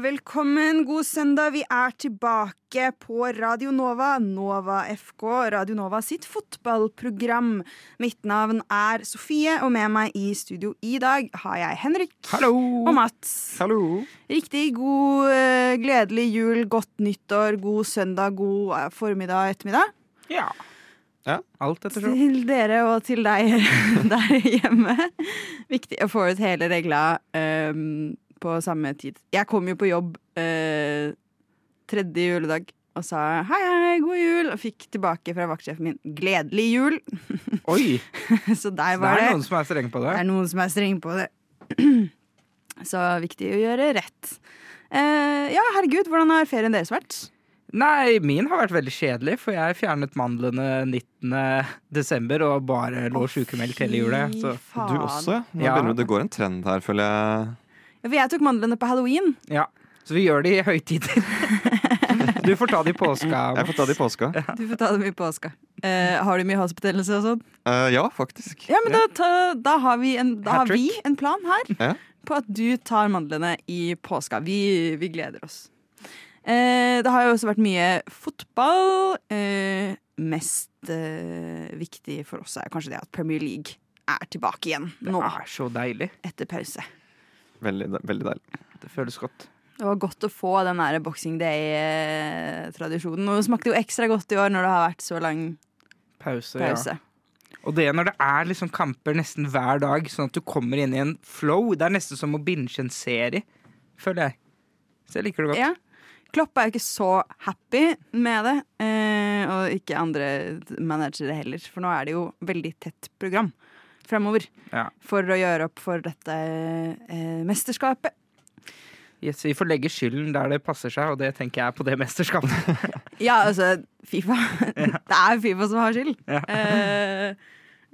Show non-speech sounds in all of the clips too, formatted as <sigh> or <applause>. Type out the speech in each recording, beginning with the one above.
Velkommen. God søndag. Vi er tilbake på Radio Nova, Nova FK, Radio Nova sitt fotballprogram. Mitt navn er Sofie, og med meg i studio i dag har jeg Henrik Hallo! og Mats. Hallo! Riktig god, eh, gledelig jul, godt nyttår, god søndag, god formiddag formiddag, ettermiddag. Ja. Ja. Alt sånn Til dere og til deg <laughs> der hjemme. Viktig å få ut hele regla ehm, på samme tid. Jeg kom jo på jobb eh, tredje juledag og sa hei, hei, god jul, og fikk tilbake fra vaktsjefen min 'gledelig jul'. <laughs> Oi! Så der Det er det. noen som er streng på Det det. er noen som er streng på det. <clears throat> Så viktig å gjøre rett. Eh, ja, herregud, hvordan har ferien deres vært? Nei, min har vært veldig kjedelig, for jeg fjernet mandlene 19. desember og bare lå sykemeldt hele julet. Du også? ja? Nå Ja. begynner det, det går en trend her, føler jeg. For jeg tok mandlene på halloween. ja. Så vi gjør det i høytider. <laughs> Du får ta det i påska. Jeg får ta det i påska. Du får ta dem i påska. Eh, har du mye halsbetennelse og sånn? Eh, ja, faktisk. Ja, men da, ta, da har, vi en, da har vi en plan her Ja. på at du tar mandlene i påska. Vi, vi gleder oss. Eh, det har jo også vært mye fotball. Eh, mest eh, viktig for oss er kanskje det at Premier League er tilbake igjen Det er så deilig. etter pause. Veldig, veldig deilig. Det føles godt. Det var godt å få den der Boxing Day-tradisjonen. Og det smakte jo ekstra godt i år når det har vært så lang Pause. pause. Ja. Og det når det er liksom kamper nesten hver dag, sånn at du kommer inn i en flow. Det er nesten som å binge en serie, føler jeg. Så jeg liker det godt. Ja. Klopp er jo ikke så happy med det, eh, og ikke andre managere heller. For nå er det jo veldig tett program fremover Ja. for å gjøre opp for dette eh, mesterskapet. Yes, vi får legge skylden der det passer seg, og det tenker jeg på det mesterskapet. <laughs> Ja, altså Fifa. <laughs> det er Fifa som har skyld. Ja. Eh,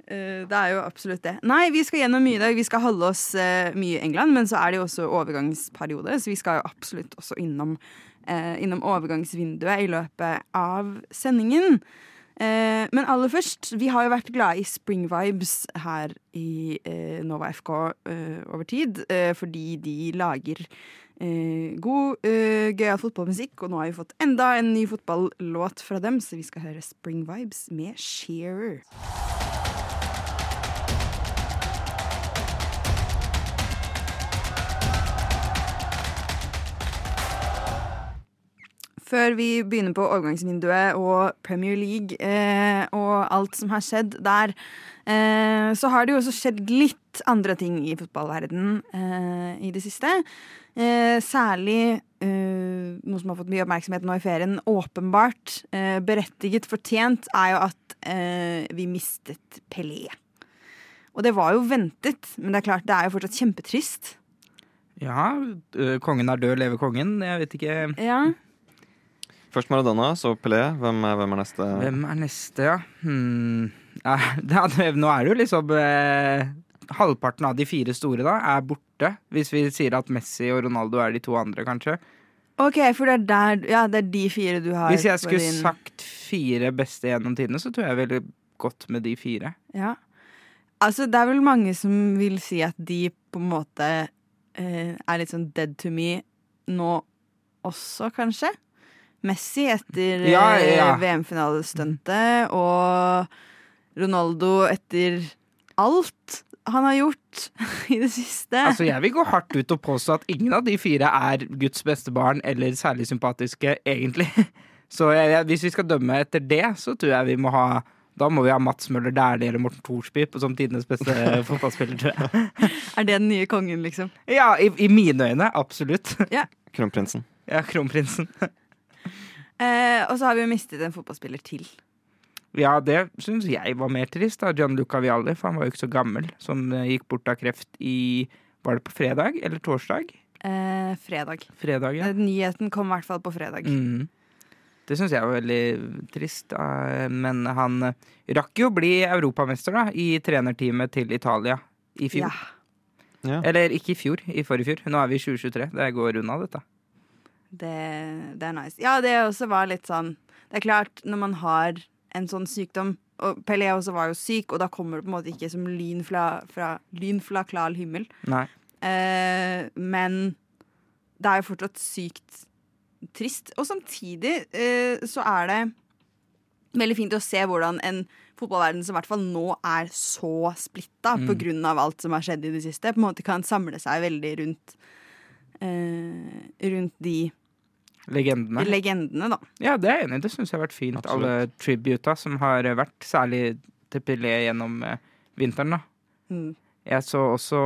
eh, det er jo absolutt det. Nei, vi skal gjennom mye i dag. Vi skal holde oss eh, mye i England, men så er det jo også overgangsperiode, så vi skal jo absolutt også innom, eh, innom overgangsvinduet i løpet av sendingen. Eh, men aller først, vi har jo vært glade i Spring Vibes her i eh, Nova FK eh, over tid, fordi de lager god, eh, gøyal fotballmusikk, og nå har vi fått enda en ny fotballåt fra dem, så vi skal høre Spring Vibes med Shearer. Før vi begynner på overgangsvinduet og Premier League eh, og alt som har skjedd der, eh, så har det jo også skjedd litt andre ting i fotballverdenen eh, i det siste. Eh, særlig eh, noe som har fått mye oppmerksomhet nå i ferien, åpenbart eh, berettiget fortjent, er jo at eh, vi mistet Pelé. Og det var jo ventet, men det er klart det er jo fortsatt kjempetrist. Ja, kongen er død, lever kongen. Jeg vet ikke Ja. Først Maradona, så Pelé. Hvem er, hvem er neste? Hvem er neste, ja? Hmm. <laughs> ja det, nå er det jo liksom eh, Halvparten av de fire store da er borte. Hvis vi sier at Messi og Ronaldo er de to andre, kanskje. Ok, for det er, der, ja, det er de fire du har Hvis jeg skulle din- sagt fire beste gjennom tidene, så tror jeg veldig godt med de fire. Ja. Altså, det er vel mange som vil si at de på en måte eh, er litt sånn dead to me nå også, kanskje. Messi etter Ja, eh, ja. VM-finalestuntet, og Ronaldo etter alt han har gjort <laughs> i det siste. Altså, Jeg vil gå hardt ut og påstå at ingen av de fire er Guds beste barn eller særlig sympatiske, egentlig. <laughs> Så jeg, jeg, hvis vi skal dømme etter det, så tror jeg vi må ha da må vi ha Mats Møller Dæhlie eller Morten Thorsby på som tidenes beste <laughs> fotballspiller, tror jeg. er det den nye kongen, liksom? Ja, i, i mine øyne, absolutt. Ja. Kronprinsen. Ja, kronprinsen. Eh, og så har vi jo mistet en fotballspiller til. Ja, det syns jeg var mer trist, da. Gianluca Vialli, for han var jo ikke så gammel. Som eh, gikk bort av kreft i Var det på fredag eller torsdag? Eh, fredag. Fredag, ja. Eh, Nyheten kom i hvert fall på fredag. Mm. Det syns jeg var veldig trist. Men han eh, rakk jo å bli europamester da, i trenerteamet til Italia i fjor. Ja. Ja. Eller ikke i fjor, i forrige fjor. Nå er vi i 2023. Det går unna, dette. Det, det er nice. Ja, det også var litt sånn Det er klart, når man har en sånn sykdom Og Pelé også var jo syk, og da kommer det på en måte ikke som lyn fra, fra, lyn fra klar himmel. Eh, men det er jo fortsatt sykt trist. Og samtidig eh, så er det veldig fint å se hvordan en fotballverden som i hvert fall nå er så splitta Mm. av alt som har skjedd i det siste, på en måte kan samle seg veldig rundt eh, rundt de Legendene. legendene, da. Ja, det er jeg enig i. Det syns jeg har vært fint. Absolutt. Alle tributa som har vært, særlig til Pelé gjennom eh, vinteren. da. Mm. Jeg så også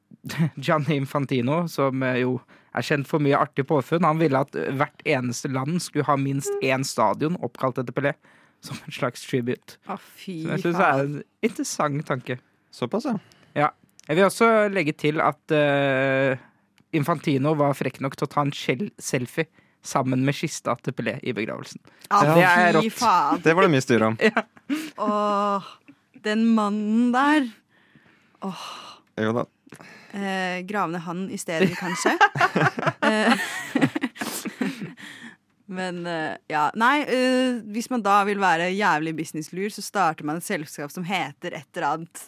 <laughs> Gianni Infantino, som eh, jo er kjent for mye artig påfunn. Han ville at hvert eneste land skulle ha minst én stadion oppkalt etter Pelé. Som en slags tribute. Å, fy Som jeg syns er en interessant tanke. Såpass, ja. Jeg vil også legge til at eh, Infantino var frekk nok til å ta en selfie sammen med kista til Pelé i begravelsen. Ja, det er rått. faen. Det var det mye styr om. <laughs> Åh, den mannen der. Jo da. Eh, grave ned han i stedet, kanskje. <laughs> Eh, <laughs> Men eh, ja. Nei, eh, hvis man da vil være jævlig businesslur, så starter man et selskap som heter et eller annet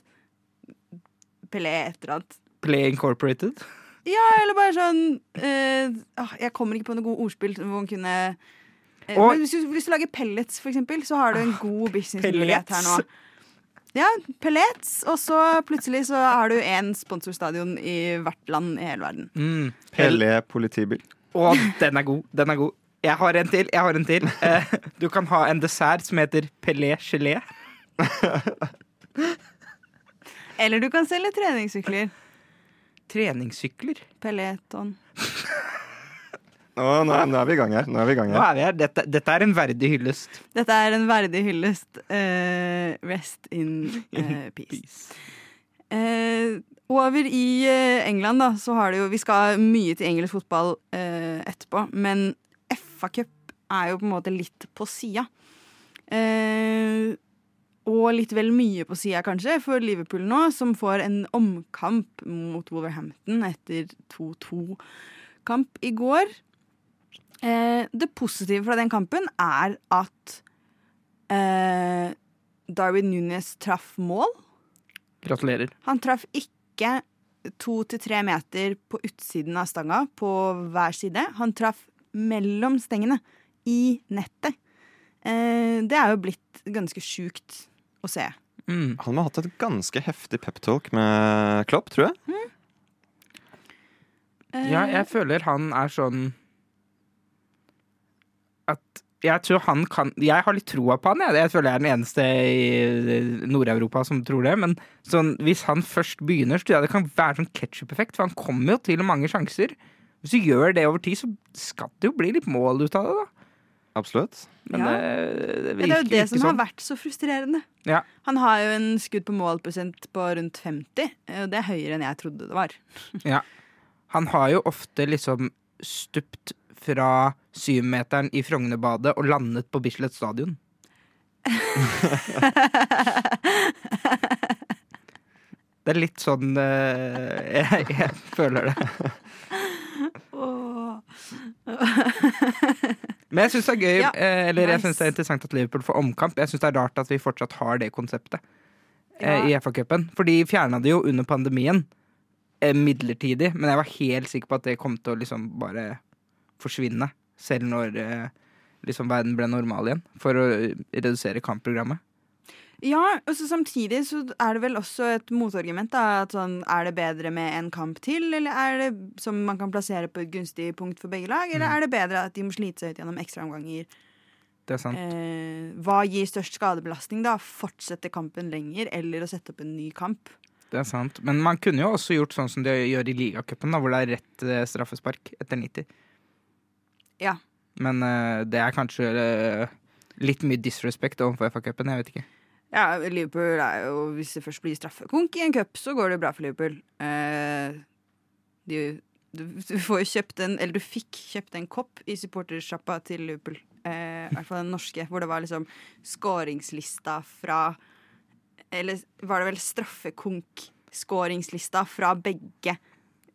Pelé et eller annet. Pelé Incorporated. Ja, eller bare sånn eh, ah, Jeg kommer ikke på noe god ordspill hvor man kunne eh, Og- men hvis, du, hvis du lager pellets, for eksempel, så har du en god businessmulighet her nå. Ja, pellets, og så plutselig så har du én sponsorstadion i hvert land i hele verden. Mm. Pelé politibil. Å, den er god. Den er god. Jeg har en til. jeg har en til eh, Du kan ha en dessert som heter Pelé gelé. Eller du kan selge treningssykler. Treningssykler. Peleton. <laughs> Nå, nå, er- nå er vi i gang her. Nå er vi i gang Nå her. er vi her. Dette, dette er en verdig hyllest. Dette er en verdig hyllest. Uh, rest in <laughs> uh, peace. Eh, over i England, da, så har det jo Vi skal mye til engelsk fotball eh, etterpå, men FA-cup er jo på en måte litt på sida. Eh, og litt vel mye på sida, kanskje, for Liverpool nå, som får en omkamp mot Wolverhampton etter 2-2-kamp i går. Eh, det positive fra den kampen er at eh, Darwin Nunes traff mål. Gratulerer. Han traff ikke to til tre meter på utsiden av stanga på hver side. Han traff mellom stengene, i nettet. Eh, det er jo blitt ganske sjukt å se. Mm. Han må ha hatt et ganske heftig peptalk med Klopp, tror jeg. Eh, Ja, jeg føler han er sånn At jeg tror han kan Jeg har litt troa på han. Jeg, jeg føler jeg er den eneste i Nord-Europa som tror det. Men sånn, hvis han først begynner, så tror jeg det kan være sånn ketsjup-effekt. For han kommer jo til mange sjanser. Hvis du gjør det over tid, så skal det jo bli litt mål ut av det. da Absolutt. Men Ja. det, det virker det er jo det som sånn. har vært så frustrerende. Ja. Han har jo en skudd på mål-prosent på rundt 50, og det er høyere enn jeg trodde det var. <laughs> Ja. Han har jo ofte liksom stupt fra syvmeteren i Frognerbadet og landet på Bislett stadion. <laughs> Det er litt sånn eh, <laughs> jeg, jeg føler det. Men jeg syns det er gøy Ja, eller Eller jeg synes det er interessant at Liverpool får omkamp. Jeg syns det er rart at vi fortsatt har det konseptet eh, Ja. i FA-cupen. For de fjerna det jo under pandemien. Eh, midlertidig. Men jeg var helt sikker på at det kom til å liksom bare forsvinne. Selv når eh, liksom verden ble normal igjen. For å eh, redusere kampprogrammet. Ja, og så samtidig så er det vel også et motargument. da, at sånn, Er det bedre med en kamp til, eller er det som man kan plassere på et gunstig punkt for begge lag? Eller Mm. er det bedre at de må slite seg ut gjennom ekstraomganger? Det er sant. Eh, hva gir størst skadebelastning? da? Fortsette kampen lenger, eller å sette opp en ny kamp? Det er sant. Men man kunne jo også gjort sånn som de gjør i ligacupen, hvor det er rett eh, straffespark etter 90. Ja. Men uh, det er kanskje uh, litt mye disrespect overfor FA-cupen. Jeg vet ikke. Ja, Liverpool er jo Hvis det først blir straffekonk i en cup, så går det bra for Liverpool. Eh, de, du, du får jo kjøpt en Eller du fikk kjøpt en kopp i supportersjappa til Liverpool. Eh, I hvert fall den norske, hvor det var liksom skåringslista fra Eller var det vel straffekonk-skåringslista fra begge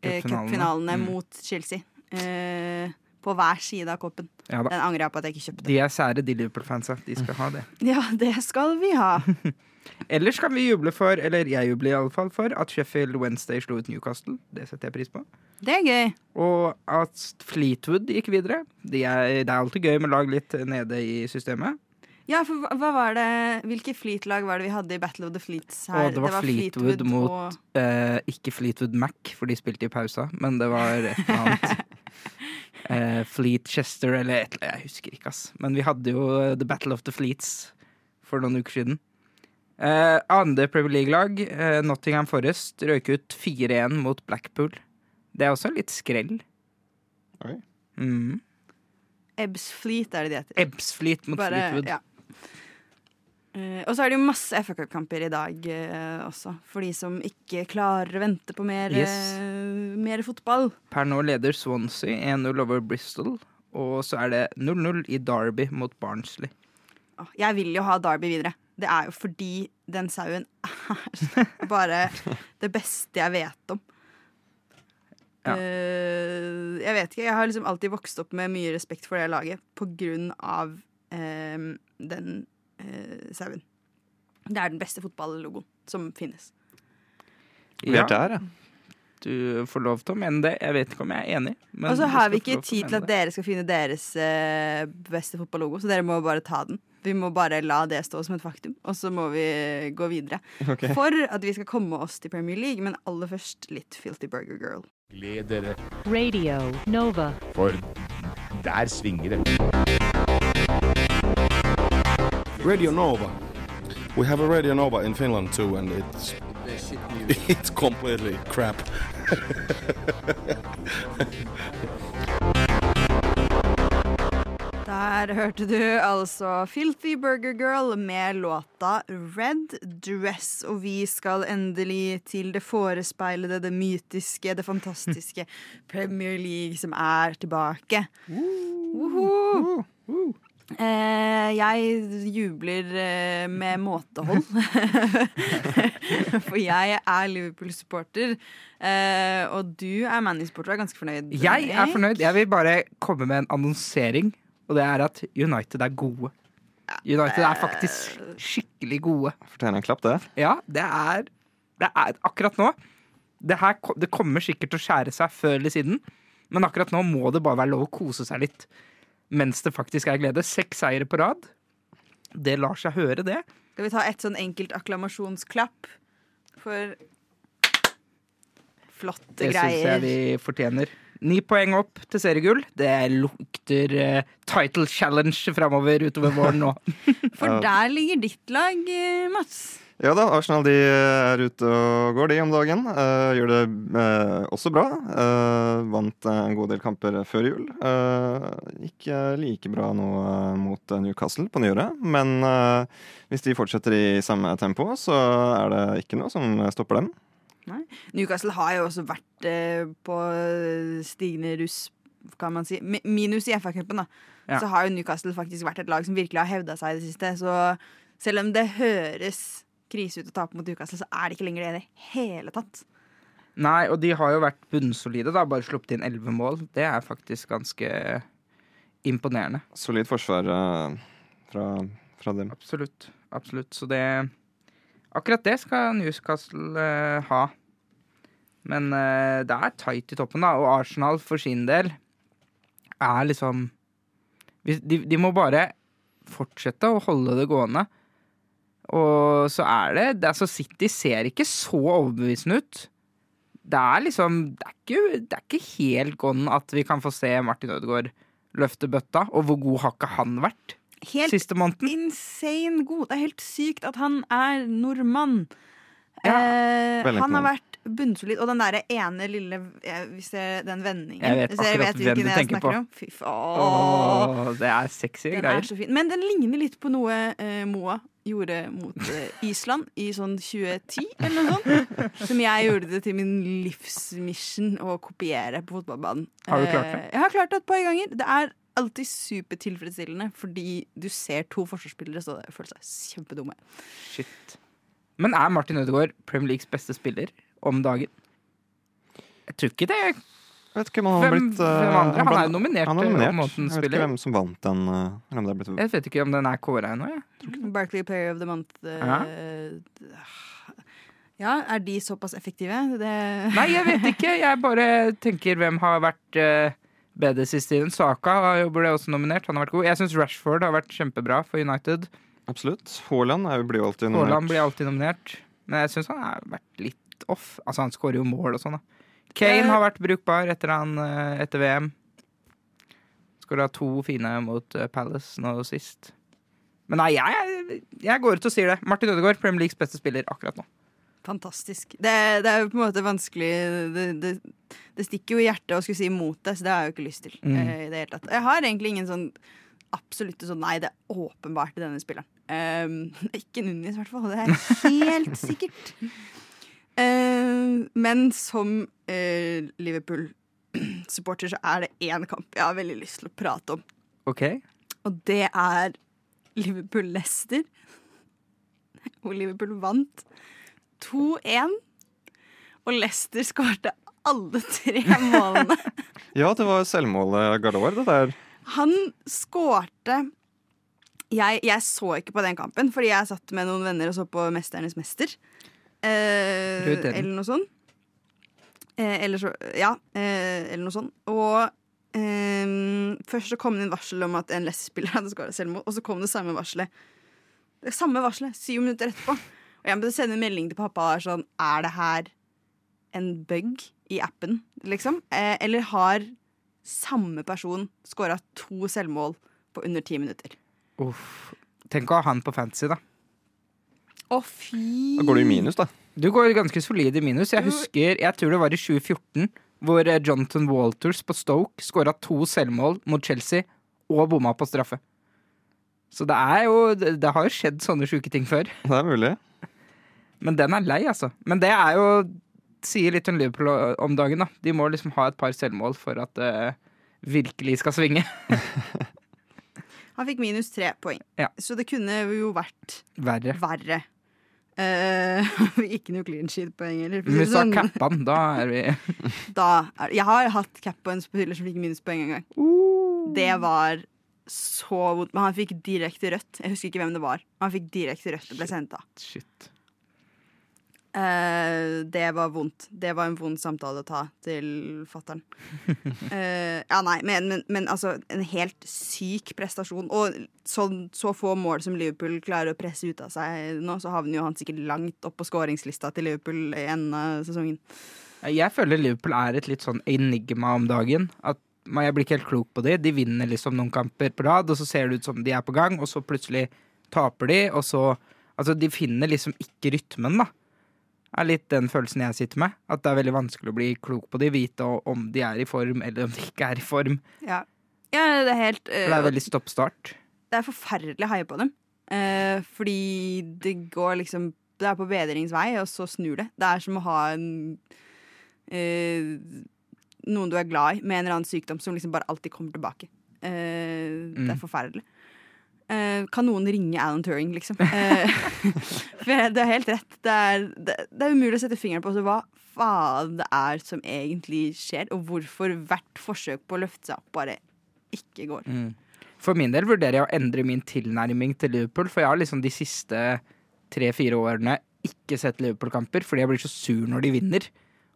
eh, Cupfinalene. Mm. mot Chelsea. Eh, på hver side av koppen. Ja. Den angrer jeg på at jeg ikke kjøpte. De er sære, de Liverpool-fansa. De skal ha det. <laughs> Ja, det skal vi ha. <laughs> Ellers kan vi juble for, eller jeg jubler iallfall for, at Sheffield Wednesday slo ut Newcastle. Det setter jeg pris på. Det er gøy. Og at Fleetwood gikk videre. De er, det er alltid gøy med lag litt nede i systemet. Ja, for hva, var det Hvilke Fleet-lag var det vi hadde i Battle of the Fleets her? Å, det var Fleetwood mot og eh, Ikke Fleetwood Mac, for de spilte i pausa, men det var et eller annet. <laughs> eh, Fleet Chester eller et eller annet. Jeg husker ikke, ass. Men vi hadde jo The Battle of the Fleets for noen uker siden. Eh, andre Premier League-lag, eh, Nottingham Forest, røyk ut 4-1 mot Blackpool. Det er også litt skrell. Oi. Mm. Ebbs Fleet er det de heter. Ebbsfleet mot Bare, Fleetwood. ja. Eh, og så er det jo masse FA Cup-kamper i dag uh, også, for de som ikke klarer å vente på mer, Yes. uh, mer fotball. Per nå leder Swansea 1-0 over Bristol. Og så er det 0-0 i Derby mot Barnsley. Jeg vil jo ha Derby videre. Det er jo fordi den sauen er <laughs> bare det beste jeg vet om. Ja. Jeg vet ikke, jeg har liksom alltid vokst opp med mye respekt for det laget på grunn av den eh, sauen. Det er den beste fotballogoen som finnes. Vi er der, ja. Du får lov til å mene det. Jeg vet ikke om jeg er enig. men Og så har vi ikke tid til at det. dere skal finne deres eh, beste fotballogo, så dere må bare ta den. Vi må bare la det stå som et faktum, og så må vi gå videre. Okay. For at vi skal komme oss til Premier League, men aller først litt Filthy Burger Girl. Gled dere, Radio Nova. for der svinger det. Radio Nova. We have a Radio Nova in Finland too, and it's <laughs> it's completely crap. <laughs> Der hørte du altså Filthy Burger Girl med låta Red Dress. Og vi skal endelig til det forespeilede, det mytiske, det fantastiske <laughs> Premier League som er tilbake. Woho! Eh, jeg jubler eh, med måtehold. <laughs> For jeg er Liverpool-supporter, eh, og du er Manny-supporter og er ganske fornøyd. Jeg er fornøyd. Jeg vil bare komme med en annonsering, og det er at United er gode. United er faktisk skikkelig gode. Fortjener en klapp, det. Ja, det er, det er akkurat nå. Det, her, det kommer sikkert til å skjære seg før eller siden, men akkurat nå må det bare være lov å kose seg litt. Mens det faktisk er glede. Seks seire på rad. Det lar seg høre, det. Skal vi ta et sånn enkelt akklamasjonsklapp for flotte Det syns jeg vi fortjener. Ni poeng opp til seriegull. Det lukter uh, title challenge framover utover våren nå. <laughs> For der ligger ditt lag, eh, Mats. Ja da, Arsenal de er ute og går, de om dagen. Uh, gjør det uh, også bra. Uh, vant en god del kamper før jul. Uh, ikke like bra nå eh, mot eh, Newcastle på nyåret. Men eh, hvis de fortsetter i samme tempo, så er det ikke noe som stopper dem. Nei. Newcastle har jo også vært eh, på stigende russ, kan man si. Minus i FA-cupen, da. Ja. Så har jo Newcastle faktisk vært et lag som virkelig har hevda seg i det siste. Så selv om det høres krise ut og tape mot Newcastle, så er det ikke lenger det i det hele tatt. Nei, og de har jo vært bunnsolide, da. Bare sluppet inn elleve mål. Det er faktisk ganske imponerende. Solid forsvar uh, fra, fra dem. Absolutt. Absolutt. Så det Akkurat det skal Newcastle uh, ha. Men uh, det er tight i toppen, da. Og Arsenal for sin del er liksom de, de må bare fortsette å holde det gående. Og så er det, det altså City ser ikke så overbevisende ut. Det er liksom Det er ikke, det er ikke helt gone at vi kan få se Martin Ødegaard løfte bøtta. Og hvor god har ikke han vært Helt siste måneden? insane god. Det er helt sykt at han er nordmann. Ja, eh, han har imponerende. Bunnsolid. Og den derre ene lille hvis Hvis dere den vendingen Jeg vet akkurat jeg akkurat hvem du tenker på. Om. Fy faen. Åh, det er sexy Den er så fin. Men den ligner litt på noe eh, Moa gjorde mot eh, Island i sånn 2010, eller noe sånt. Som jeg gjorde det til min livsmission å kopiere på fotballbanen. Har du klart det? Eh, jeg har klart det et par ganger. Det er alltid supertilfredsstillende fordi du ser to forsvarsspillere så det føler seg kjempedumme. Shit. Men er Martin Ødegaard Premier Leagues beste spiller om dagen? Jeg tror ikke det. Jeg vet ikke om han har blitt uh, han, andre? Han er nominert, Han er eh, nominert. Jeg vet ikke hvem som vant den. Uh, eller det er blitt Jeg vet ikke om den er kåra ennå. Barkley Player of the Month. Uh, ja, er de såpass effektive? Det Nei, jeg vet ikke. Jeg bare tenker hvem har vært uh, bedre siste tiden. Saka ble også nominert. Han har vært god. Jeg syns Rashford har vært kjempebra for United. Absolutt. Haaland blir jo alltid nominert. Haaland blir alltid nominert. Men jeg syns han har vært litt off. Altså, han skårer jo mål og sånn, da. Kane har vært brukbar etter, han, eh, etter VM. Skåra to fine mot eh, Palace nå sist. Men nei, jeg, jeg går ut og sier det. Martin Ødegaard, Premier Leagues beste spiller akkurat nå. Fantastisk. Det, det er jo på en måte vanskelig det, det, det stikker jo i hjertet å skulle si imot det, så det har jeg jo ikke lyst til. Mm. Uh, i det hele tatt. Jeg har egentlig ingen sånn absolutte sånn Nei, det er åpenbart denne spilleren. Um, <laughs> ikke Nunes, i hvert fall. Det er helt sikkert. Eh, men som eh, Liverpool-supporter <clears throat> så er det én kamp jeg har veldig lyst til å prate om. OK? Og det er Liverpool-Lester. Og Liverpool vant 2-1. Og Lester skårte alle tre <laughs> målene. Ja, det var selvmålet Gardor, det der. Han skårte jeg, jeg så ikke på den kampen, fordi jeg satt med noen venner og så på 'Mesternes mester'. Eh, eller noe sånt. Eh, eller så Ja, eh, eller noe sånt. Og eh, først så kom det inn varsel om at en Leicester-spiller hadde skåra selvmål, og så kom det samme varselet. Det samme varselet syv minutter etterpå. Og jeg måtte sende en melding til pappa og sånn Er det her en bug i appen, liksom? Eh, eller har samme person skåra to selvmål på under ti minutter? Uff. Tenk å ha han på fantasy, da. Å, fy Da går du i minus, da. Du går ganske solid i minus. Jeg husker, jeg tror det var i 2014, hvor eh, Jonathan Walters på Stoke skåra to selvmål mot Chelsea og bomma på straffe. Så det er jo Det, det har jo skjedd sånne sjuke ting før. Det er mulig. Men den er lei, altså. Men det er jo Sier litt om Liverpool om dagen, da. De må liksom ha et par selvmål for at det virkelig skal svinge. <laughs> Han fikk minus tre poeng, Ja. så det kunne jo vært Verre. verre. Eh, <laughs> ikke noe clean sheet-poeng heller. Men hvis du har sånn. cappa den, da er vi <laughs> Da er, jeg har hatt cap på en spiller som fikk minuspoeng en gang. Uh. Det var så vondt. Men han fikk direkte rødt. Jeg husker ikke hvem det var. Han fikk direkte rødt og ble sendt av. Shit. Eh, det var vondt. Det var en vond samtale å ta til fattern. Uh, <laughs> ja, nei, men, men, men altså, en helt syk prestasjon. Og så, så få mål som Liverpool klarer å presse ut av seg nå, så havner jo han sikkert langt opp på skåringslista til Liverpool i enden av sesongen. Jeg føler Liverpool er et litt sånn enigma om dagen. At man- Jeg blir ikke helt klok på det. De vinner liksom noen kamper på rad, og så ser det ut som de er på gang, og så plutselig taper de, og så Altså, de finner liksom ikke rytmen, da. Er litt den følelsen jeg sitter med. At det er veldig vanskelig å bli klok på de, vite om de er i form eller om de ikke er i form. Ja, ja det er helt Uh, For det er veldig stopp-start. det er forferdelig å heie på dem. Uh, fordi det går liksom Det er på bedringsvei, og så snur det. Det er som å ha en uh, Noen du er glad i, med en eller annen sykdom som liksom bare alltid kommer tilbake. Eh, Det er Mm. forferdelig. Eh, kan noen ringe Alan Turing, liksom? <laughs> Eh, <laughs> for det er helt rett. Det er, det, det er umulig å sette fingeren på hva faen det er som egentlig skjer, og hvorfor hvert forsøk på å løfte seg opp bare ikke går. Mm. For min del vurderer jeg å endre min tilnærming til Liverpool, for jeg har liksom de siste tre-fire årene ikke sett Liverpool-kamper fordi jeg blir så sur når de vinner.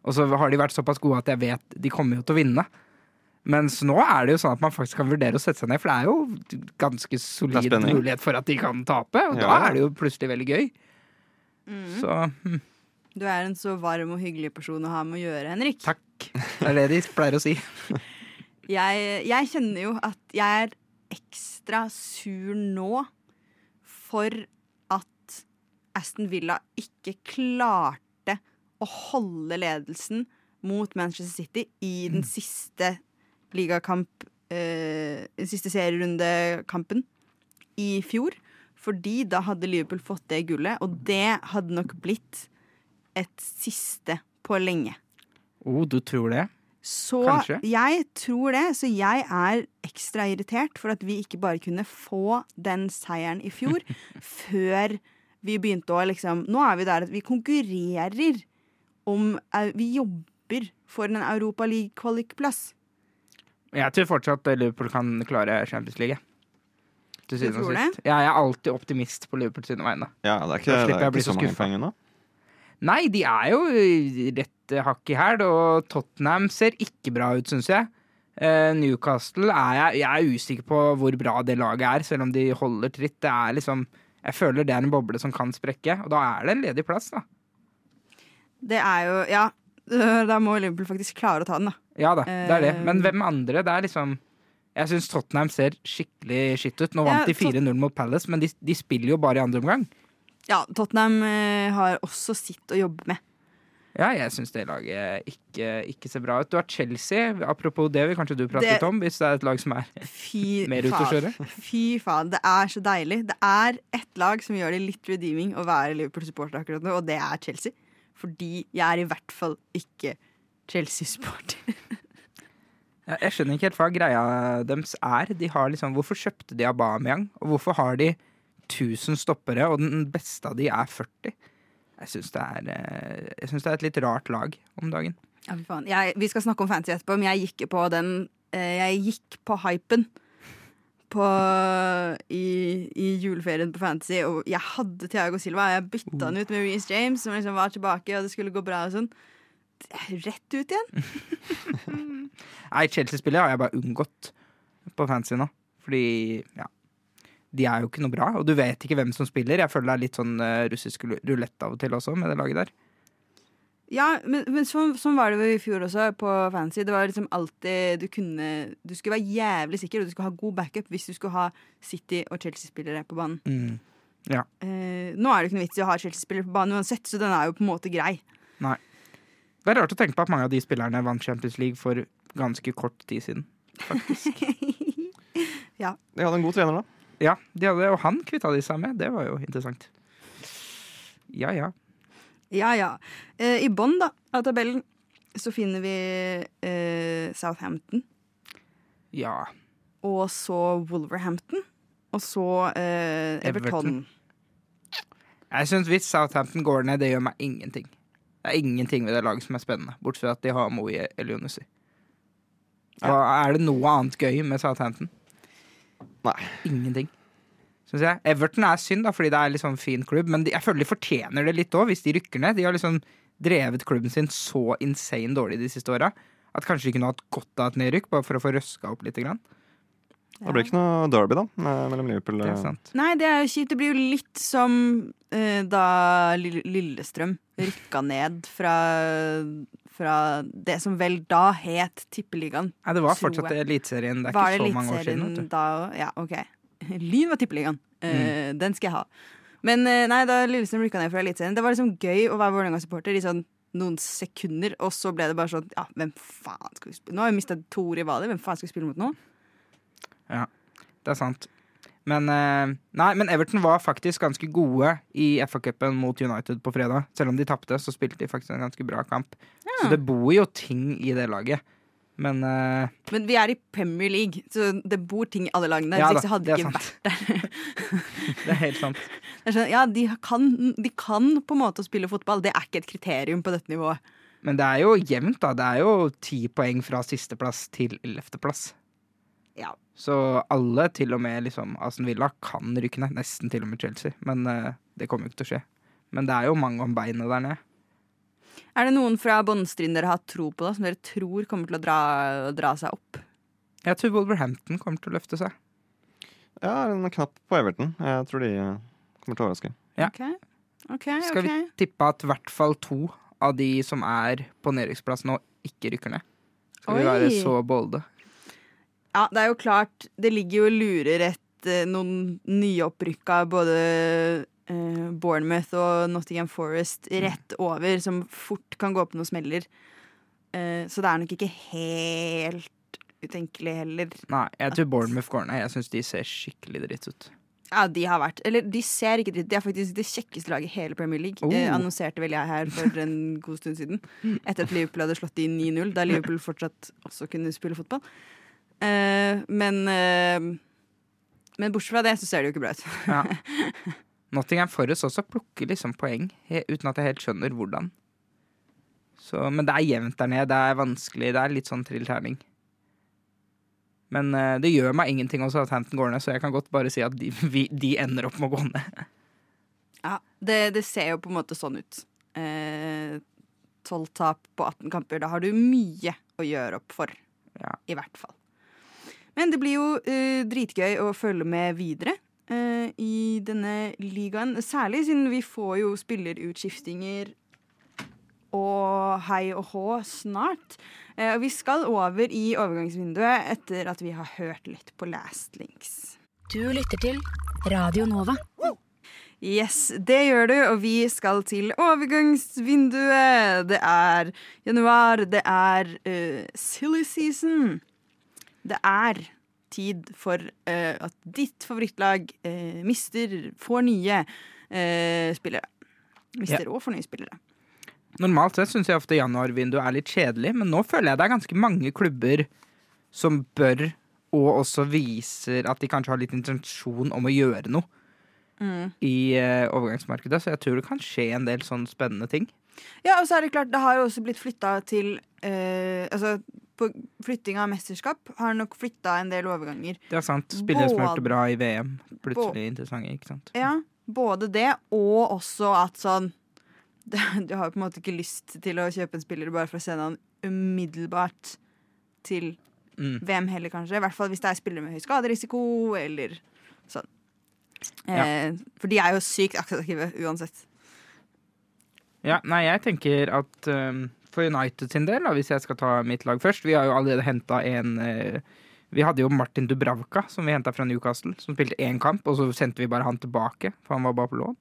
Og så har de vært såpass gode at jeg vet de kommer jo til å vinne. Mens nå er det jo sånn at man faktisk kan vurdere å sette seg ned, for det er jo ganske solid mulighet for at de kan tape. Og da er det jo plutselig veldig gøy. Så hm, Du er en så varm og hyggelig person å ha med å gjøre, Henrik. takk. Det er det de pleier å si. <laughs> Jeg, jeg kjenner jo at jeg er ekstra sur nå for at Aston Villa ikke klarte å holde ledelsen mot Manchester City i den siste ligakamp eh, siste serierundekampen i fjor. Fordi da hadde Liverpool fått det gullet, og det hadde nok blitt et siste på lenge. Oh, du tror det? Så Kanskje. jeg tror det, så jeg er ekstra irritert for at vi ikke bare kunne få den seieren i fjor, <laughs> før vi begynte å liksom Nå er vi der at vi konkurrerer om Vi jobber for en Europa League-kvalikplass. Jeg tror fortsatt Liverpool kan klare Champions League. Til Du syvende og sist. Ja, jeg er alltid optimist på Liverpool sine vegne. Ja, det er ikke, det er ikke så så mange poeng ennå. Nei, de er jo rett hakk i hæl, og Tottenham ser ikke bra ut, syns jeg. Eh, Newcastle er jeg, jeg er usikker på hvor bra det laget er, selv om de holder tritt. Det er liksom Jeg føler det er en boble som kan sprekke, og da er det en ledig plass, da. Det er jo Ja, da må Liverpool faktisk klare å ta den, da. Ja da, det er det. Men Eh. hvem andre? Det er liksom Jeg syns Tottenham ser skikkelig skitt ut. Nå Ja, vant de 4-0 mot Palace, men de, de spiller jo bare i andre omgang. Ja, Tottenham eh, har også sitt å jobbe med. Ja, jeg syns det laget ikke, ikke ser bra ut. Du har Chelsea. Apropos det vil kanskje du prate Det- litt om, hvis det er et lag som er Fy <laughs> mer ute å kjøre. Fy faen, det er så deilig. Det er ett lag som gjør det litt redeeming å være Liverpool-supporter akkurat nå, og det er Chelsea. Fordi jeg er i hvert fall ikke Chelsea-supporter. <laughs> Jeg jeg skjønner ikke helt hva greia deres er. De har liksom, hvorfor kjøpte de Aubameyang? Og hvorfor har de 1000 stoppere, og den beste av de er 40? Jeg syns det, er, eh, jeg synes det er et litt rart lag om dagen. Ja, faen. Jeg, vi skal snakke om fantasy etterpå, men jeg gikk på den eh, Jeg gikk på hypen på, i, i juleferien på Fantasy, og jeg hadde Thiago Silva. Jeg bytta han ut med Reece James, som liksom var tilbake, og det skulle gå bra og sånn. Rett ut igjen. <laughs> Nei, Chelsea-spillet har jeg bare unngått på Fantasy nå. Fordi, ja De er jo ikke noe bra, og du vet ikke hvem som spiller. Jeg føler det er litt sånn eh, russisk rulett av og til også, med det laget der. Ja, men, men sånn, sånn var det jo i fjor også, på Fancy. Det var liksom alltid Du kunne Du skulle være jævlig sikker, og du skulle ha god backup hvis du skulle ha City og Chelsea-spillere på banen. Mm. Eh, nå er det ikke noe vits i å ha Chelsea-spillere på banen uansett, så den er jo på en måte grei. Nei. Det er rart å tenke på at mange av de spillerne vant Champions League for ganske kort tid siden. Faktisk. <laughs> De hadde en god trener, da. Ja, de hadde, og han kvitta de seg med. Det var jo interessant. Ja, ja. Ja, ja. Eh, I bånn av tabellen så finner vi eh, Southampton, Ja. og så Wolverhampton, og så eh, Everton. Everton. Jeg syns hvis Southampton går ned, det gjør meg ingenting. Det er ingenting ved det laget som er spennende, bortsett fra at de har Moe Elionussi. Ja. er det noe annet gøy med Southampton? Nei. Ingenting. Synes jeg. Everton er synd, da, fordi det er en sånn fin klubb, men de, jeg føler de fortjener det litt òg, hvis de rykker ned. De har liksom drevet klubben sin så insane dårlig de siste åra at kanskje de kunne hatt godt av et nedrykk, bare for å få røska opp litt. Grann. Det blir ikke noe derby, da, mellom Liverpool Det er og sant. Nei, det er jo kjipt. Det blir jo litt som uh, da Lillestrøm rykka ned fra, fra det som vel da het Tippeligaen. Nei, det var fortsatt. Eliteserien. Det er Var ikke så mange år siden. Eliteserien Vet du. da? Ja, OK. Lyn var Tippeligaen. Eh, Mm. Den skal jeg ha. Men eh, nei, da Lillestrøm rykka ned fra Eliteserien, det var liksom gøy å være Vålerenga-supporter i sånn noen sekunder, og så ble det bare sånn Ja, hvem faen skal vi spille Nå har vi mista to rivaler, hvem faen skal vi spille mot nå? Ja, Det er sant. Men, eh, nei, men Everton var faktisk ganske gode i FA-cupen mot United på fredag. Selv om de tapte, så spilte de faktisk en ganske bra kamp. Så det bor jo ting i det laget. Men uh, Men vi er i Premier League, så det bor ting i alle lagene. Ja Hvis ikke hadde det ikke sant. vært der. <laughs> det er helt sant. Det er sånn, ja, de kan, de kan på en måte spille fotball. Det er ikke et kriterium på dette nivået. Men det er jo jevnt, da. Det er jo ti poeng fra sisteplass til ellevteplass. Ja. Så alle, til og med liksom Aston Villa, kan rykke ned. Nesten til og med Chelsea. Men uh, det kommer jo ikke til å skje. Men det er jo mange om beinet der nede. Er det noen fra båndstriden dere har tro på, da, som dere tror kommer til å dra, dra seg opp? Jeg tror Wolverhampton kommer til å løfte seg. Ja, en knapp på Everton. Jeg tror de eh, kommer til å overraske. Ja. Okay. Okay, Skal ok. vi tippe at i hvert fall to av de som er på nedrykksplass nå, ikke rykker ned? Skal vi være så bolde? Ja, det er jo klart, det ligger jo og lurer etter noen nyopprykka både eh, Bournemouth og Nottingham Forest rett over, som fort kan gå på noen smeller. Eh, så det er nok ikke helt utenkelig heller. Nei, jeg tror Bournemouth går ned. Jeg syns de ser skikkelig dritt ut. Ja, de har vært Eller de ser ikke dritt De er faktisk det kjekkeste laget i hele Premier League. Oh. Eh, annonserte vel jeg her for en god stund siden. <laughs> Etter at Liverpool hadde slått i 9-0, da Liverpool fortsatt også kunne spille fotball. Eh, men eh, Men bortsett fra det, så ser det jo ikke bra ut. Ja. <laughs> Nottingham Forest også plukker liksom poeng, uten at jeg helt skjønner hvordan. Så, men det er jevnt der nede. Det er vanskelig. Det er litt sånn trill terning. Men uh, det gjør meg ingenting også at Hampton går ned, så jeg kan godt bare si at de, <laughs> vi, de ender opp med å gå ned. Ja, det, det ser jo på en måte sånn ut. Tolv tap på 18 kamper. Da har du mye å gjøre opp for. Ja. I hvert fall. Men det blir jo eh, dritgøy å følge med videre eh, i denne ligaen. Særlig siden vi får jo spillerutskiftinger og hei og hå snart. Eh, vi skal over i overgangsvinduet etter at vi har hørt litt på Last Links. Du lytter til Radio Nova. Yes, det gjør du, og vi skal til overgangsvinduet. Det er januar, det er uh, silly season. Det er tid for eh, at ditt favorittlag eh, mister, får nye eh, spillere. Mister og får nye spillere. Normalt sett syns jeg ofte januarvinduet er litt kjedelig, men nå føler jeg det er ganske mange klubber som bør, og også viser at de kanskje har litt intensjon om å gjøre noe i eh, overgangsmarkedet. Så jeg tror det kan skje en del sånn spennende ting. Ja, og så er det klart, det har jo også blitt flytta til eh, Altså, på flytting av mesterskap har nok flytta en del overganger. Det er sant. Spillere som har vært bra i VM. Plutselig interessante, ikke sant. Ja, både det og også at sånn <laughs> Du har på en måte ikke lyst til å kjøpe en spiller bare for å sende han umiddelbart til Mm. VM heller, kanskje. I hvert fall hvis det er spillere med høy skaderisiko, eller sånn. Eh, for de er jo sykt attraktive uansett. Ja, nei, jeg tenker at um, for United sin del, da, hvis jeg skal ta mitt lag først Vi har jo allerede henta en eh, Vi hadde jo Martin Dubravka, som vi henta fra Newcastle, som spilte én kamp, og så sendte vi bare han tilbake, for han var bare på lån.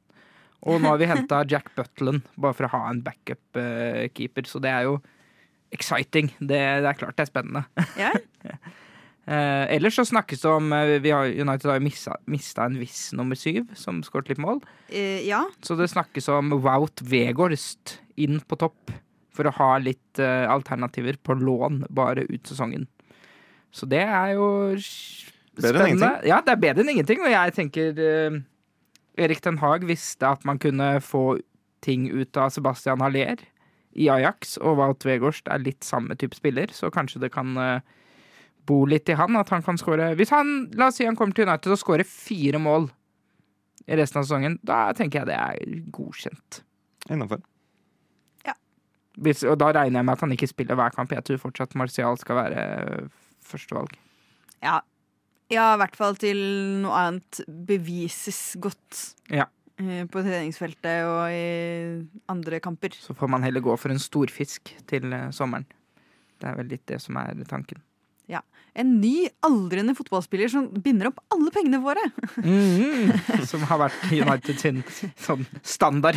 Og nå har vi henta Jack Butland, bare for å ha en backup-keeper. så det er jo exciting. Det, det er klart det er spennende. Ja? Uh, <laughs> ellers så snakkes det om uh, vi har, United har jo mista en viss nummer syv, som skåret litt mål. Uh, ja. Så det snakkes om Wout Weghorst inn på topp for å ha litt uh, alternativer på lån bare ut sesongen. Så det er jo spennende. Bedre enn ingenting. Ja, det er bedre enn ingenting, og jeg tenker uh, Erik Den Haag visste at man kunne få ting ut av Sebastian Haller i Ajax, og Wout Vegårst er litt samme type spiller, så kanskje det kan uh, bo litt i han, at han kan skåre Hvis han, la oss si han kommer til United og skårer fire mål i resten av sesongen, da tenker jeg det er godkjent. Innafor. Og da regner jeg med at han ikke spiller hver kamp. Jeg tror fortsatt Martial skal være førstevalg. ja. Ja, i hvert fall til noe annet bevises godt. Ja. eh, På treningsfeltet og i andre kamper. Så får man heller gå for en storfisk til eh, sommeren. Det er vel litt det som er tanken. Ja. En ny aldrende fotballspiller som binder opp alle pengene våre. Mhm. <laughs> Som har vært United sin sånn standard.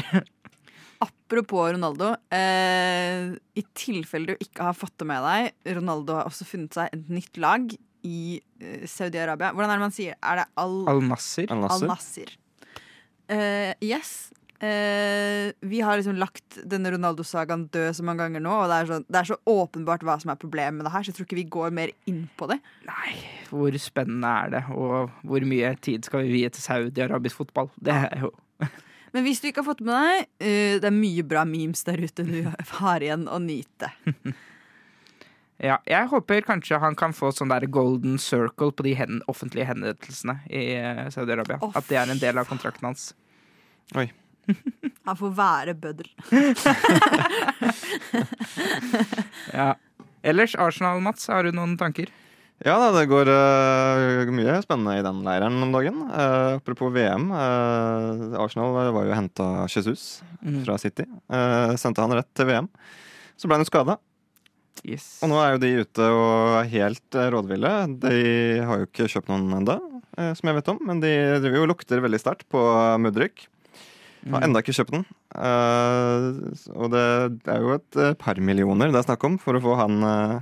Apropos Ronaldo. Eh, I tilfelle du ikke har fått det med deg, Ronaldo har også funnet seg et nytt lag i eh, Saudi-Arabia. Hvordan er det man sier? Er det Al- Al-Nasser. Al-Nasser. Al-Nasir? Eh, yes. Eh, vi har liksom lagt denne Ronaldo-sagaen død så mange ganger nå, og det er, så, det er så åpenbart hva som er problemet med det her, så jeg tror ikke vi går mer inn på det. Nei, hvor spennende er det? Og hvor mye tid skal vi vie til saudi-arabisk fotball? Det er jo Men hvis du ikke har fått med deg, uh, det er mye bra memes der ute du <laughs> har igjen å nyte. <laughs> Ja, jeg håper kanskje han kan få sånn der golden circle på de hen offentlige henrettelsene i eh, Saudi-Arabia. Oh, At det er en del av kontrakten hans. Oi. <laughs> Han får være bøddel. Ja. Ellers, Arsenal, Mats, har du noen tanker? Ja det går uh, mye spennende i den leiren om dagen. Uh, apropos VM. Uh, Arsenal var jo henta Jesus fra City. Sendte han rett til VM. Så ble han jo skada. Yes. Og nå er jo de ute og er helt eh, rådville. De har jo ikke kjøpt noen eh, som jeg vet om. Men de driver jo og lukter veldig sterkt på Mudrik. Har enda ikke kjøpt den. Eh, og det, det er jo et eh, par millioner det er snakk om for å få han eh,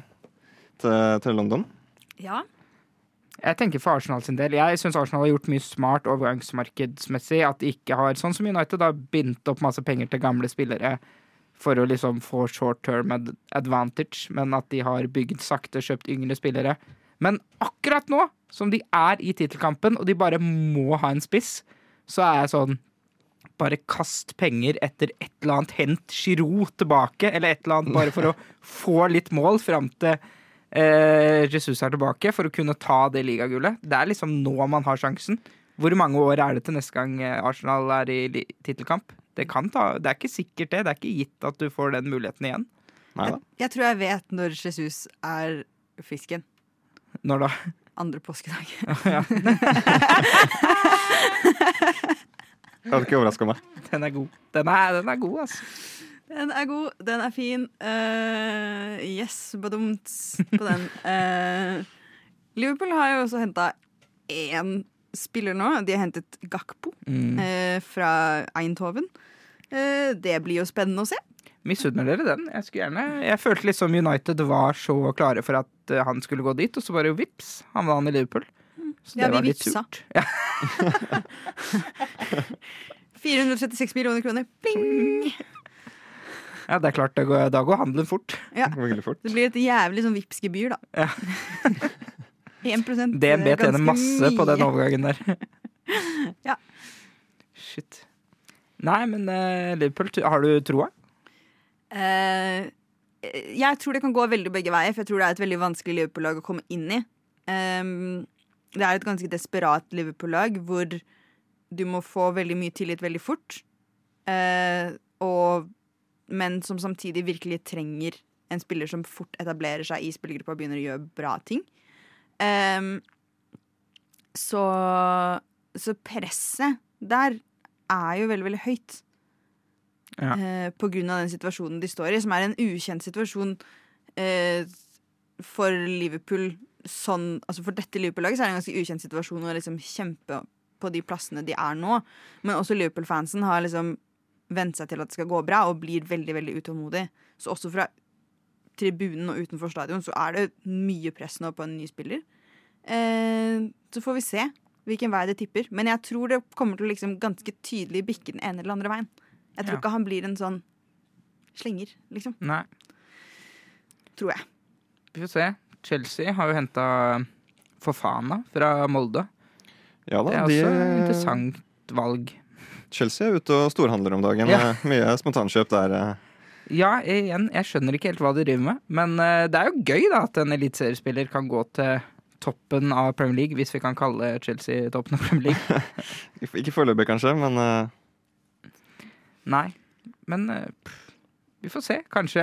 til, til London. Ja. Jeg tenker for Arsenal sin del. Jeg syns Arsenal har gjort mye smart overgangsmarkedsmessig. At de ikke har, sånn som United, har bindt opp masse penger til gamle spillere for å liksom få short term advantage, men at de har bygd sakte, kjøpt yngre spillere. Men akkurat nå, som de er i tittelkampen, og de bare må ha en spiss, så er jeg sånn bare kast penger etter et eller annet, hent Giroud tilbake, eller et eller annet, bare for å <laughs> få litt mål fram til Jesus er tilbake, for å kunne ta det ligagullet. Det er liksom nå man har sjansen. Hvor mange år er det til neste gang eh, Arsenal er i tittelkamp? Det, det er ikke sikkert det. Det er ikke gitt at du får den muligheten igjen. Jeg. Jeg tror jeg vet når Jesus er fisken. Når da? Andre påskedag. <laughs> Det hadde ikke overraska meg. Den er god. Den er, den er god, altså. Den er god, den er fin. Uh, yes, badumts på den. Uh, <laughs> Liverpool har jo også henta én spiller nå. De har hentet Gakpo Mm. eh, fra Eindhoven. Det blir jo spennende å se. Misunner dere den? Jeg skulle gjerne Jeg følte liksom United var så klare for at han skulle gå dit, og så bare vips, han var han i Liverpool. Så Ja, det vi var litt vipsa. surt. Ja. <laughs> <laughs> 436 millioner kroner. Bling! Ja, det er klart, da går, da går handelen fort. Ja. Fort. Det blir et jævlig sånn Vipps-gebyr, da. Ja. <laughs> 1 DNB eh, tjener masse masse på den overgangen der. <laughs> Ja. Shit. Nei, men uh, Liverpool, har du troa? Uh, jeg tror det kan gå veldig begge veier, for jeg tror det er et veldig vanskelig Liverpool-lag å komme inn i. Um, det er et ganske desperat Liverpool-lag hvor du må få veldig mye tillit veldig fort. Uh, og, men som samtidig virkelig trenger en spiller som fort etablerer seg i spillergruppa og begynner å gjøre bra ting. Um, så, så presset der er jo veldig, veldig høyt Ja. eh, på grunn av den situasjonen de står i, som er en ukjent situasjon eh, for Liverpool. Sånn, altså for dette Liverpool-laget så er det en ganske ukjent situasjon å liksom kjempe på de plassene de er nå. Men også Liverpool-fansen har liksom vent seg til at det skal gå bra, og blir veldig veldig utålmodig. Så også fra tribunen og utenfor stadion så er det mye press nå på en ny spiller. Eh, så får vi se hvilken vei det tipper. Men jeg tror det kommer til å liksom ganske tydelig bikke den ene eller andre veien. Jeg tror Ja. ikke han blir en sånn slenger, liksom. Nei. Tror jeg. Vi får se. Chelsea har jo henta Fofana fra Molde. Ja Det da, er de, også et interessant valg. Chelsea er ute og storhandler om dagen. Ja. Eh, Mye spontankjøp der. eh. Ja, igjen, jeg skjønner ikke helt hva de driver med. Men eh, det er jo gøy da at en eliteseriespiller kan gå til toppen av Premier League, hvis vi kan kalle Chelsea toppen av Premier League. <laughs> Ikke foreløpig, kanskje, men Nei, men pff, vi får se. Kanskje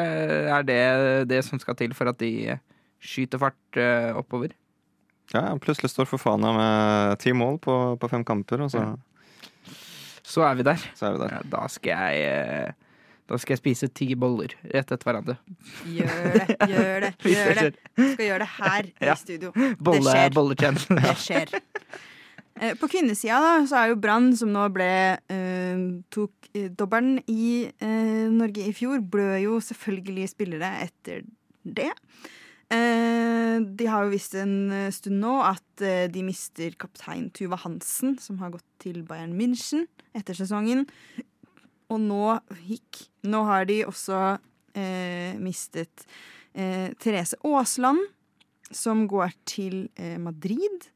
er det det som skal til for at de skyter fart oppover. ja, plutselig står Fofana med ti mål på, på fem kamper, og så, Så er vi der. så er vi der. Ja, da skal jeg eh, Da skal jeg spise ti boller rett etter hverandre. Gjør det, gjør det. <laughs> Gjør det det. Du skal gjøre det her Ja. i studio. Bolle, skjer. Bolletjeneste. Det skjer. Eh, På kvinnesida da, så er jo Brann, som nå ble eh, tok eh, dobbelen i eh, Norge i fjor, blør jo selvfølgelig spillere etter det. Eh, de har jo visst en stund nå at eh, de mister kaptein Tuva Hansen, som har gått til Bayern München etter sesongen. Og nå hikk. Nå har de også eh, mistet eh, Therese Aasland, som går til eh, Madrid.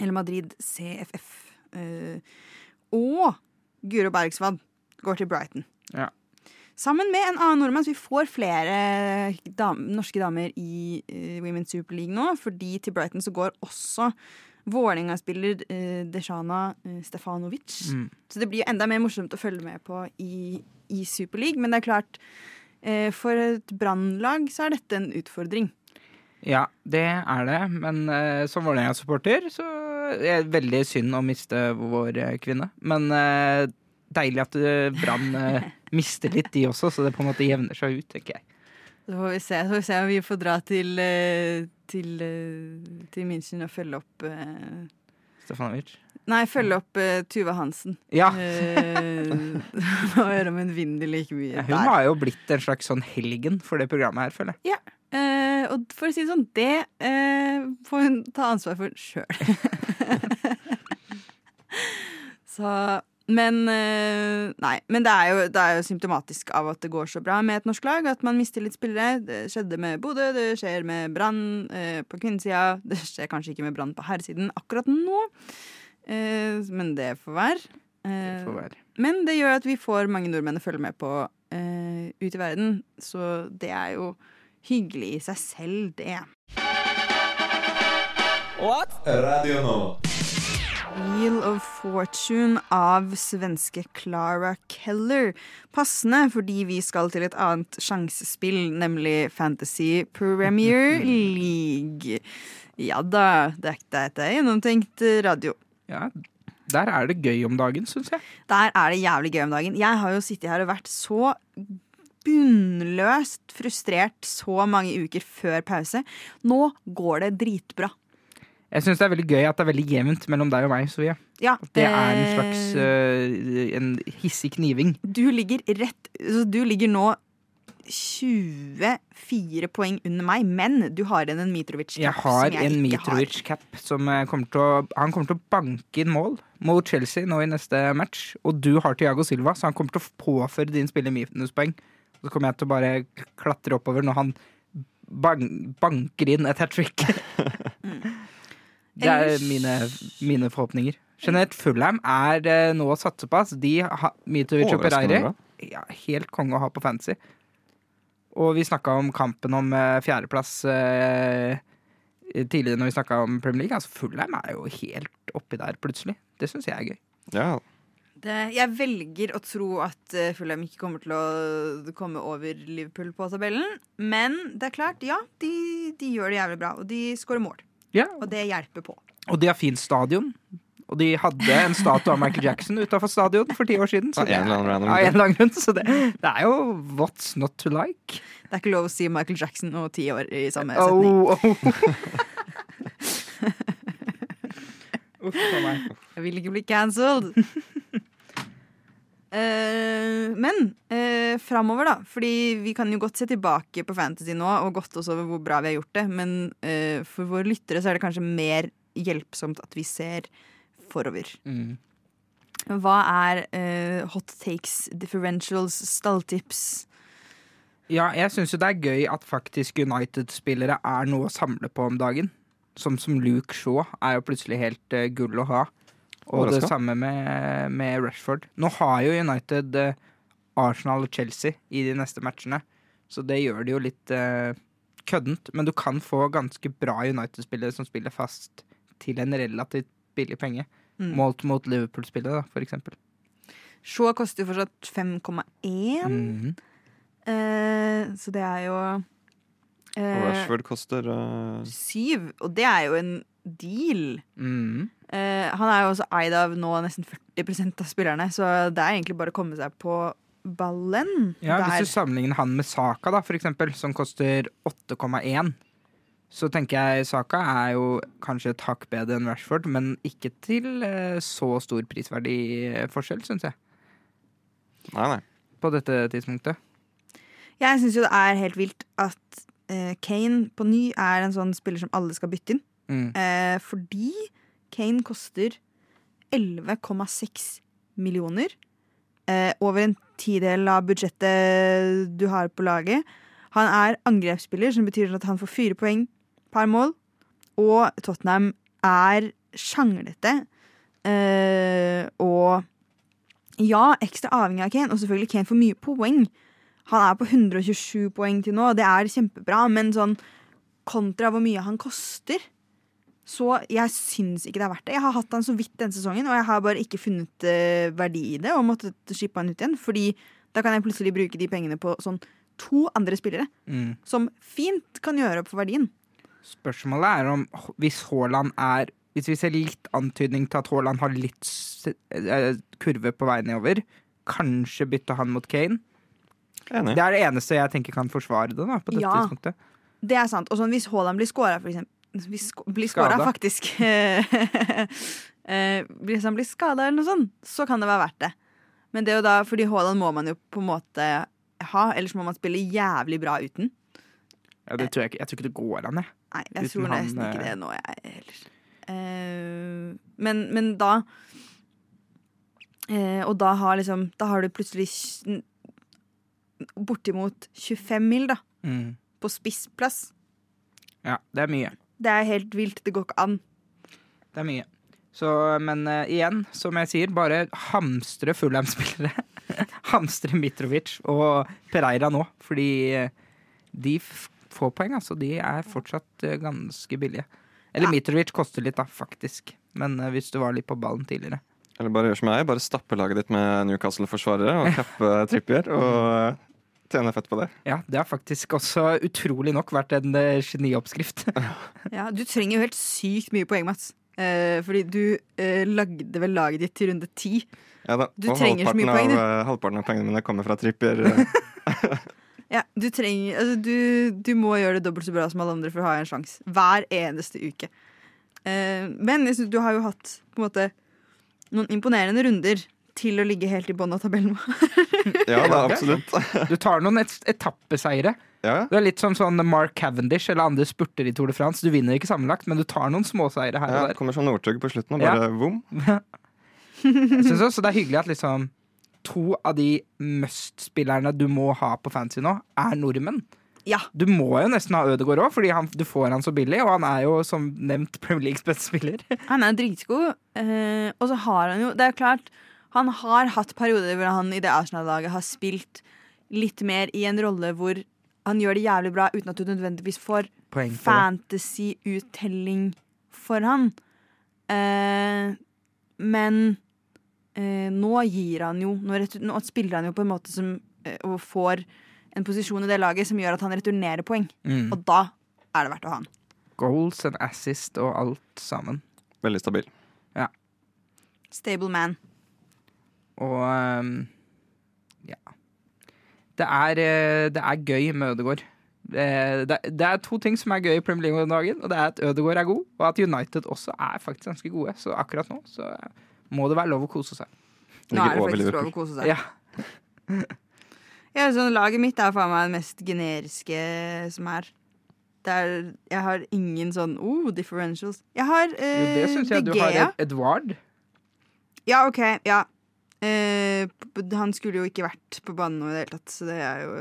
Eller Madrid CFF. Eh, og Guro Bergsvad går til Brighton. Ja. Sammen med en annen nordmann, så vi får flere dam norske damer i eh, Women's Super League nå. Fordi til Brighton så går også Vålerenga-spiller uh, Deshana eh, Stefanovic. Mm. Så det blir jo enda mer morsomt å følge med på i, i Super League. Men det er klart, eh, for et brannlag så er dette en utfordring. Ja, det er det. Men eh, som Vålerenga-supporter så er det veldig synd å miste vår eh, kvinne. Men eh, deilig at eh, Brann eh, <laughs> mister litt, de også, så det på en måte jevner seg ut, tenker jeg. Så får vi se, så får vi se om vi får dra til, eh, til, eh, til München og følge opp uh, Stefanovic. Nei, følge opp uh, Tuva Hansen. Ja. <laughs> Og høre om hun vinner like mye Ja, hun der. har jo blitt en slags sånn helgen for det programmet her, føler jeg. Eh, og for å si det sånn, det får hun ta ansvar for sjøl. <laughs> så Men eh, Nei. Men det er, jo, det er jo symptomatisk av at det går så bra med et norsk lag. At man mister litt spillere. Det skjedde med Bodø, det skjer med Brann eh, på kvinnesida. Det skjer kanskje ikke med Brann på herresiden akkurat nå. Eh, men det får være. Eh. Men det gjør at vi får mange nordmenn å følge med på eh, ut i verden. Så det er jo hyggelig i seg selv, det. What? Radio Nova. Wheel of Fortune av svenske Clara Keller. Passende fordi vi skal til et annet sjansespill, nemlig Fantasy Premier <laughs> League. Ja da, dette er gjennomtenkt radio. Ja, der er det gøy om dagen, syns jeg. Der er det jævlig gøy om dagen. Jeg har jo sittet her og vært så bunnløst frustrert så mange uker før pause. Nå går det dritbra. Jeg syns det er veldig gøy at det er veldig jevnt mellom deg og meg, Sofie. Ja, Det er en eh, slags uh, en hissig kniving. Du ligger rett så Du ligger nå 24 poeng under meg, men du har igjen en Mitrovic-cap. Jeg har som jeg en ikke har. Mitrovic-cap som eh, kommer til å Han kommer til å banke inn mål mot Chelsea nå i neste match. Og du har Tiago Silva, så han kommer til å påføre din spiller minuspoeng. Så kommer jeg til å bare klatre oppover når han bang, banker inn et hat trick. <laughs> <laughs> Det er mine, mine forhåpninger. Jeanette Fulham er eh, nå å satse på. ass. De har Mitovic og Overraskende bra. Ja, helt konge å ha på fancy. Og vi snakka om kampen om eh, fjerdeplass eh, tidligere når vi snakka om Premier League. Altså, Fulham er jo helt oppi der plutselig. Det syns jeg er gøy. Ja, Det, jeg velger å tro at uh, Fulham ikke kommer til å komme over Liverpool på tabellen. Men det er klart, ja, de, de gjør det jævlig bra. Og de skårer mål. Ja, Og det hjelper på. Og de har fint stadion. Og de hadde en statue av Michael Jackson utafor stadion for ti år siden. Så det av en eller annen grunn. Så det, det er jo what's not to like. Det er ikke lov å si Michael Jackson og ti år i samme setning. Oh, <laughs> oh. Uff a meg. Jeg vil ikke bli cancelled. Eh, men uh, framover, da. Fordi vi kan jo godt se tilbake på Fantasy nå og godt også over hvor bra vi har gjort det. Men uh, for våre lyttere så er det kanskje mer hjelpsomt at vi ser forover. Mm. Hva er uh, hot takes, differentials, stalltips? Ja, jeg syns jo det er gøy at faktisk United-spillere er noe å samle på om dagen. Som som Luke Shaw er jo plutselig helt gull å ha. Og det samme med, med Rashford. Nå har jo United eh, Arsenal og Chelsea i de neste matchene, så det gjør det jo litt uh, køddent. Men du kan få ganske bra United-spillere som spiller fast til en relativt billig penge. Mm. Målt mot Liverpool-spillere, da, for eksempel. Shaw koster jo fortsatt 5,1, mm -hmm. uh, så det er jo eh, Rashford koster uh... syv, og det er jo en deal. Mhm. Eh, han er jo også eid av nå nesten 40% av spillerne, så det er egentlig bare å komme seg på ballen Ja, der. Hvis du sammenligner han med Saka, da, for eksempel, som koster 8,1, så tenker jeg Saka er jo kanskje et hakk bedre enn Rashford, men ikke til eh, så stor prisverdig forskjell, syns jeg, Nei, nei. på dette tidspunktet. Jeg syns jo det er helt vilt at eh, Kane på ny er en sånn spiller som alle skal bytte inn. Mm. Eh, fordi Kane koster 11,6 millioner. Eh, over en tidel av budsjettet du har på laget. Han er angrepsspiller, som betyr at han får fire poeng per mål. Og Tottenham er sjanglete. Eh, og ja, ekstra avhengig av Kane. Og selvfølgelig Kane får mye poeng. Han er på 127 poeng til nå, det er kjempebra, men sånn kontra hvor mye han koster, så jeg syns ikke det er verdt det. Jeg har hatt han så vidt denne sesongen, og jeg har bare ikke funnet eh, verdi i det og måttet shippe han ut igjen. Fordi da kan jeg plutselig bruke de pengene på sånn to andre spillere Mm. som fint kan gjøre opp for verdien. Spørsmålet er om hvis Haaland er Hvis vi ser litt antydning til at Haaland har litt eh, kurve på vei nedover, kanskje bytte han mot Kane. Enig. Det er det eneste jeg tenker kan forsvare det, da, på dette Ja. tidspunktet. Det er sant. Og sånn hvis Haaland blir scora, for hvis sk blir Skada. faktisk <laughs> eh, Hvis han blir skada eller noe sånt, så kan det være verdt det. Men det er jo da, fordi Haaland må man jo på en måte ha, ellers må man spille jævlig bra uten. Ja, det tror jeg, ikke, jeg tror ikke det går an, jeg. Nei, jeg Uten tror han, ikke eh, det nå, jeg heller. Eh, men, men da eh, Og da har liksom Da har du plutselig bortimot 25 mil, da, Mm. på spissplass. Ja, det er mye. Det er helt vilt. Det går ikke an. Det er mye. Så, men uh, igjen, som jeg sier, bare hamstre Fulham-spillere. <laughs> hamstre Mitrovic og Pereira nå, fordi eh, de f får poeng, altså. De er fortsatt uh, ganske billige. Eller Ja. Mitrovic koster litt, da, faktisk. Men uh, hvis du var litt på ballen tidligere. Eller bare gjør som jeg, bare stappe laget ditt med Newcastle-forsvarere og <laughs> kappe Trippier. Og eh, tjene fett på det. Ja, det har faktisk også utrolig nok vært en uh, genioppskrift. <laughs> Ja, du trenger jo helt sykt mye poeng, Mats. Uh, fordi du uh, lagde vel laget ditt til runde ti. Ja, da. Du og trenger så mye halvparten poeng, du. av, eh, halvparten av pengene mine kommer fra Trippier. eh, <laughs> Ja, du trenger Altså, du, du må gjøre det dobbelt så bra som alle andre for å ha en sjanse. Hver eneste uke. Eh, men jeg synes du har jo hatt på en måte noen imponerende runder til å ligge helt i bånn av tabellen. <laughs> Ja det er absolutt. <laughs> Du tar noen et etappeseiere. Ja, Du er litt som sånn Mark Cavendish eller andre spurter i Tour de France. Du vinner ikke sammenlagt, men du tar noen småseire her ja, og der. kommer sånn Northug på slutten og Ja. bare vom. <laughs> Jeg synes også det er hyggelig at liksom to av de must-spillerne du må ha på fancy nå, er nordmenn. Ja. Du må jo nesten ha Ødegaard òg, fordi han, du får han så billig. Og han er jo som nevnt Premier Leagues beste spiller. Han er dritgod. Eh, og så har han jo Det er klart, han har hatt perioder hvor han i det Arsenal-laget har spilt litt mer i en rolle hvor han gjør det jævlig bra uten at du nødvendigvis får fantasy-uttelling for han. Eh, men eh, nå gir han jo nå, nå spiller han jo på en måte som eh, Og får en posisjon i det laget som gjør at han returnerer poeng. Mm. Og da er det verdt å ha han. Goals and assist og alt sammen. Veldig stabil. Stable man. Og ehm, ja. Det er, eh, det er gøy med Ødegaard. Det, Det, det er to ting som er gøy i Premier League om dagen. Og det er at Ødegaard er god, og at United også er faktisk ganske gode. Så akkurat nå så må det være lov å kose seg. Nå er det faktisk lov å kose seg. Ja. <laughs> Ja, sånn, laget mitt er faen meg det mest generiske som er. Det er jeg har ingen sånn oh, differentials. Jeg har Jo, eh, det syns jeg du har Edvard. Ja, OK. Ja. Eh, han skulle jo ikke vært på banen nå i det hele tatt, så det er jo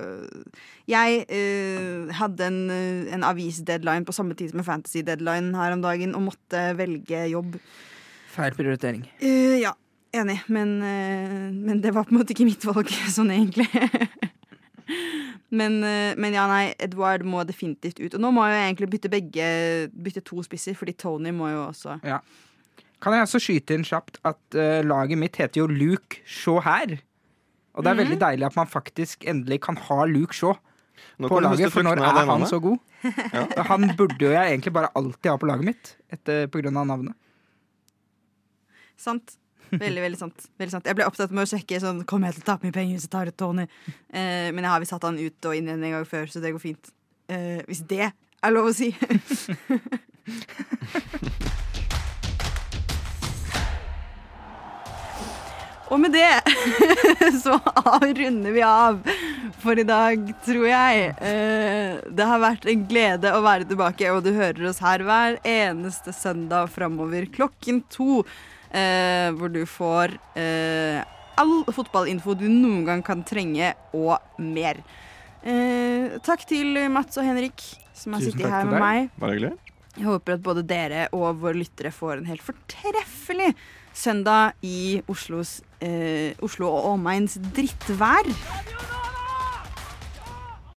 Jeg eh, hadde en, eh, en avis-deadline på samme tid som en fantasy-deadline her om dagen og måtte velge jobb. Feil prioritering. Eh, ja, enig, men, eh, men det var på en måte ikke mitt valg, <laughs> sånn egentlig. men, eh, men ja, nei, Edward må definitivt ut. Og nå må jeg egentlig bytte begge Bytte to spisser, fordi Tony må jo også Kan jeg også skyte inn kjapt at uh, laget mitt heter jo Luke Shaw her. Og det er Mhm. veldig deilig at man faktisk endelig kan ha Luke Shaw på laget, for når er han navnet. så god? <laughs> Han burde jo jeg egentlig bare alltid ha på laget mitt, etter, på grunn av navnet. Sant. Veldig, veldig sant. veldig sant. Jeg ble opptatt med å sjekke sånn Kommer jeg til å tape mye penger hvis jeg tar ut Tony? Eh, men jeg har visst hatt han ut og inn igjen en gang før, så det går fint. Eh, hvis det er lov å si. <laughs> <laughs> Og med det <laughs> så runder vi av for i dag, tror jeg. Eh, Det har vært en glede å være tilbake, og du hører oss her hver eneste søndag framover klokken to. eh, Hvor du får eh, all fotballinfo du noen gang kan trenge, og mer. Takk til Mats og Henrik, som har sittet her med meg. Bare hyggelig. Jeg håper at både dere og våre lyttere får en helt fortreffelig søndag i Oslos, eh, Oslo og omegns drittvær.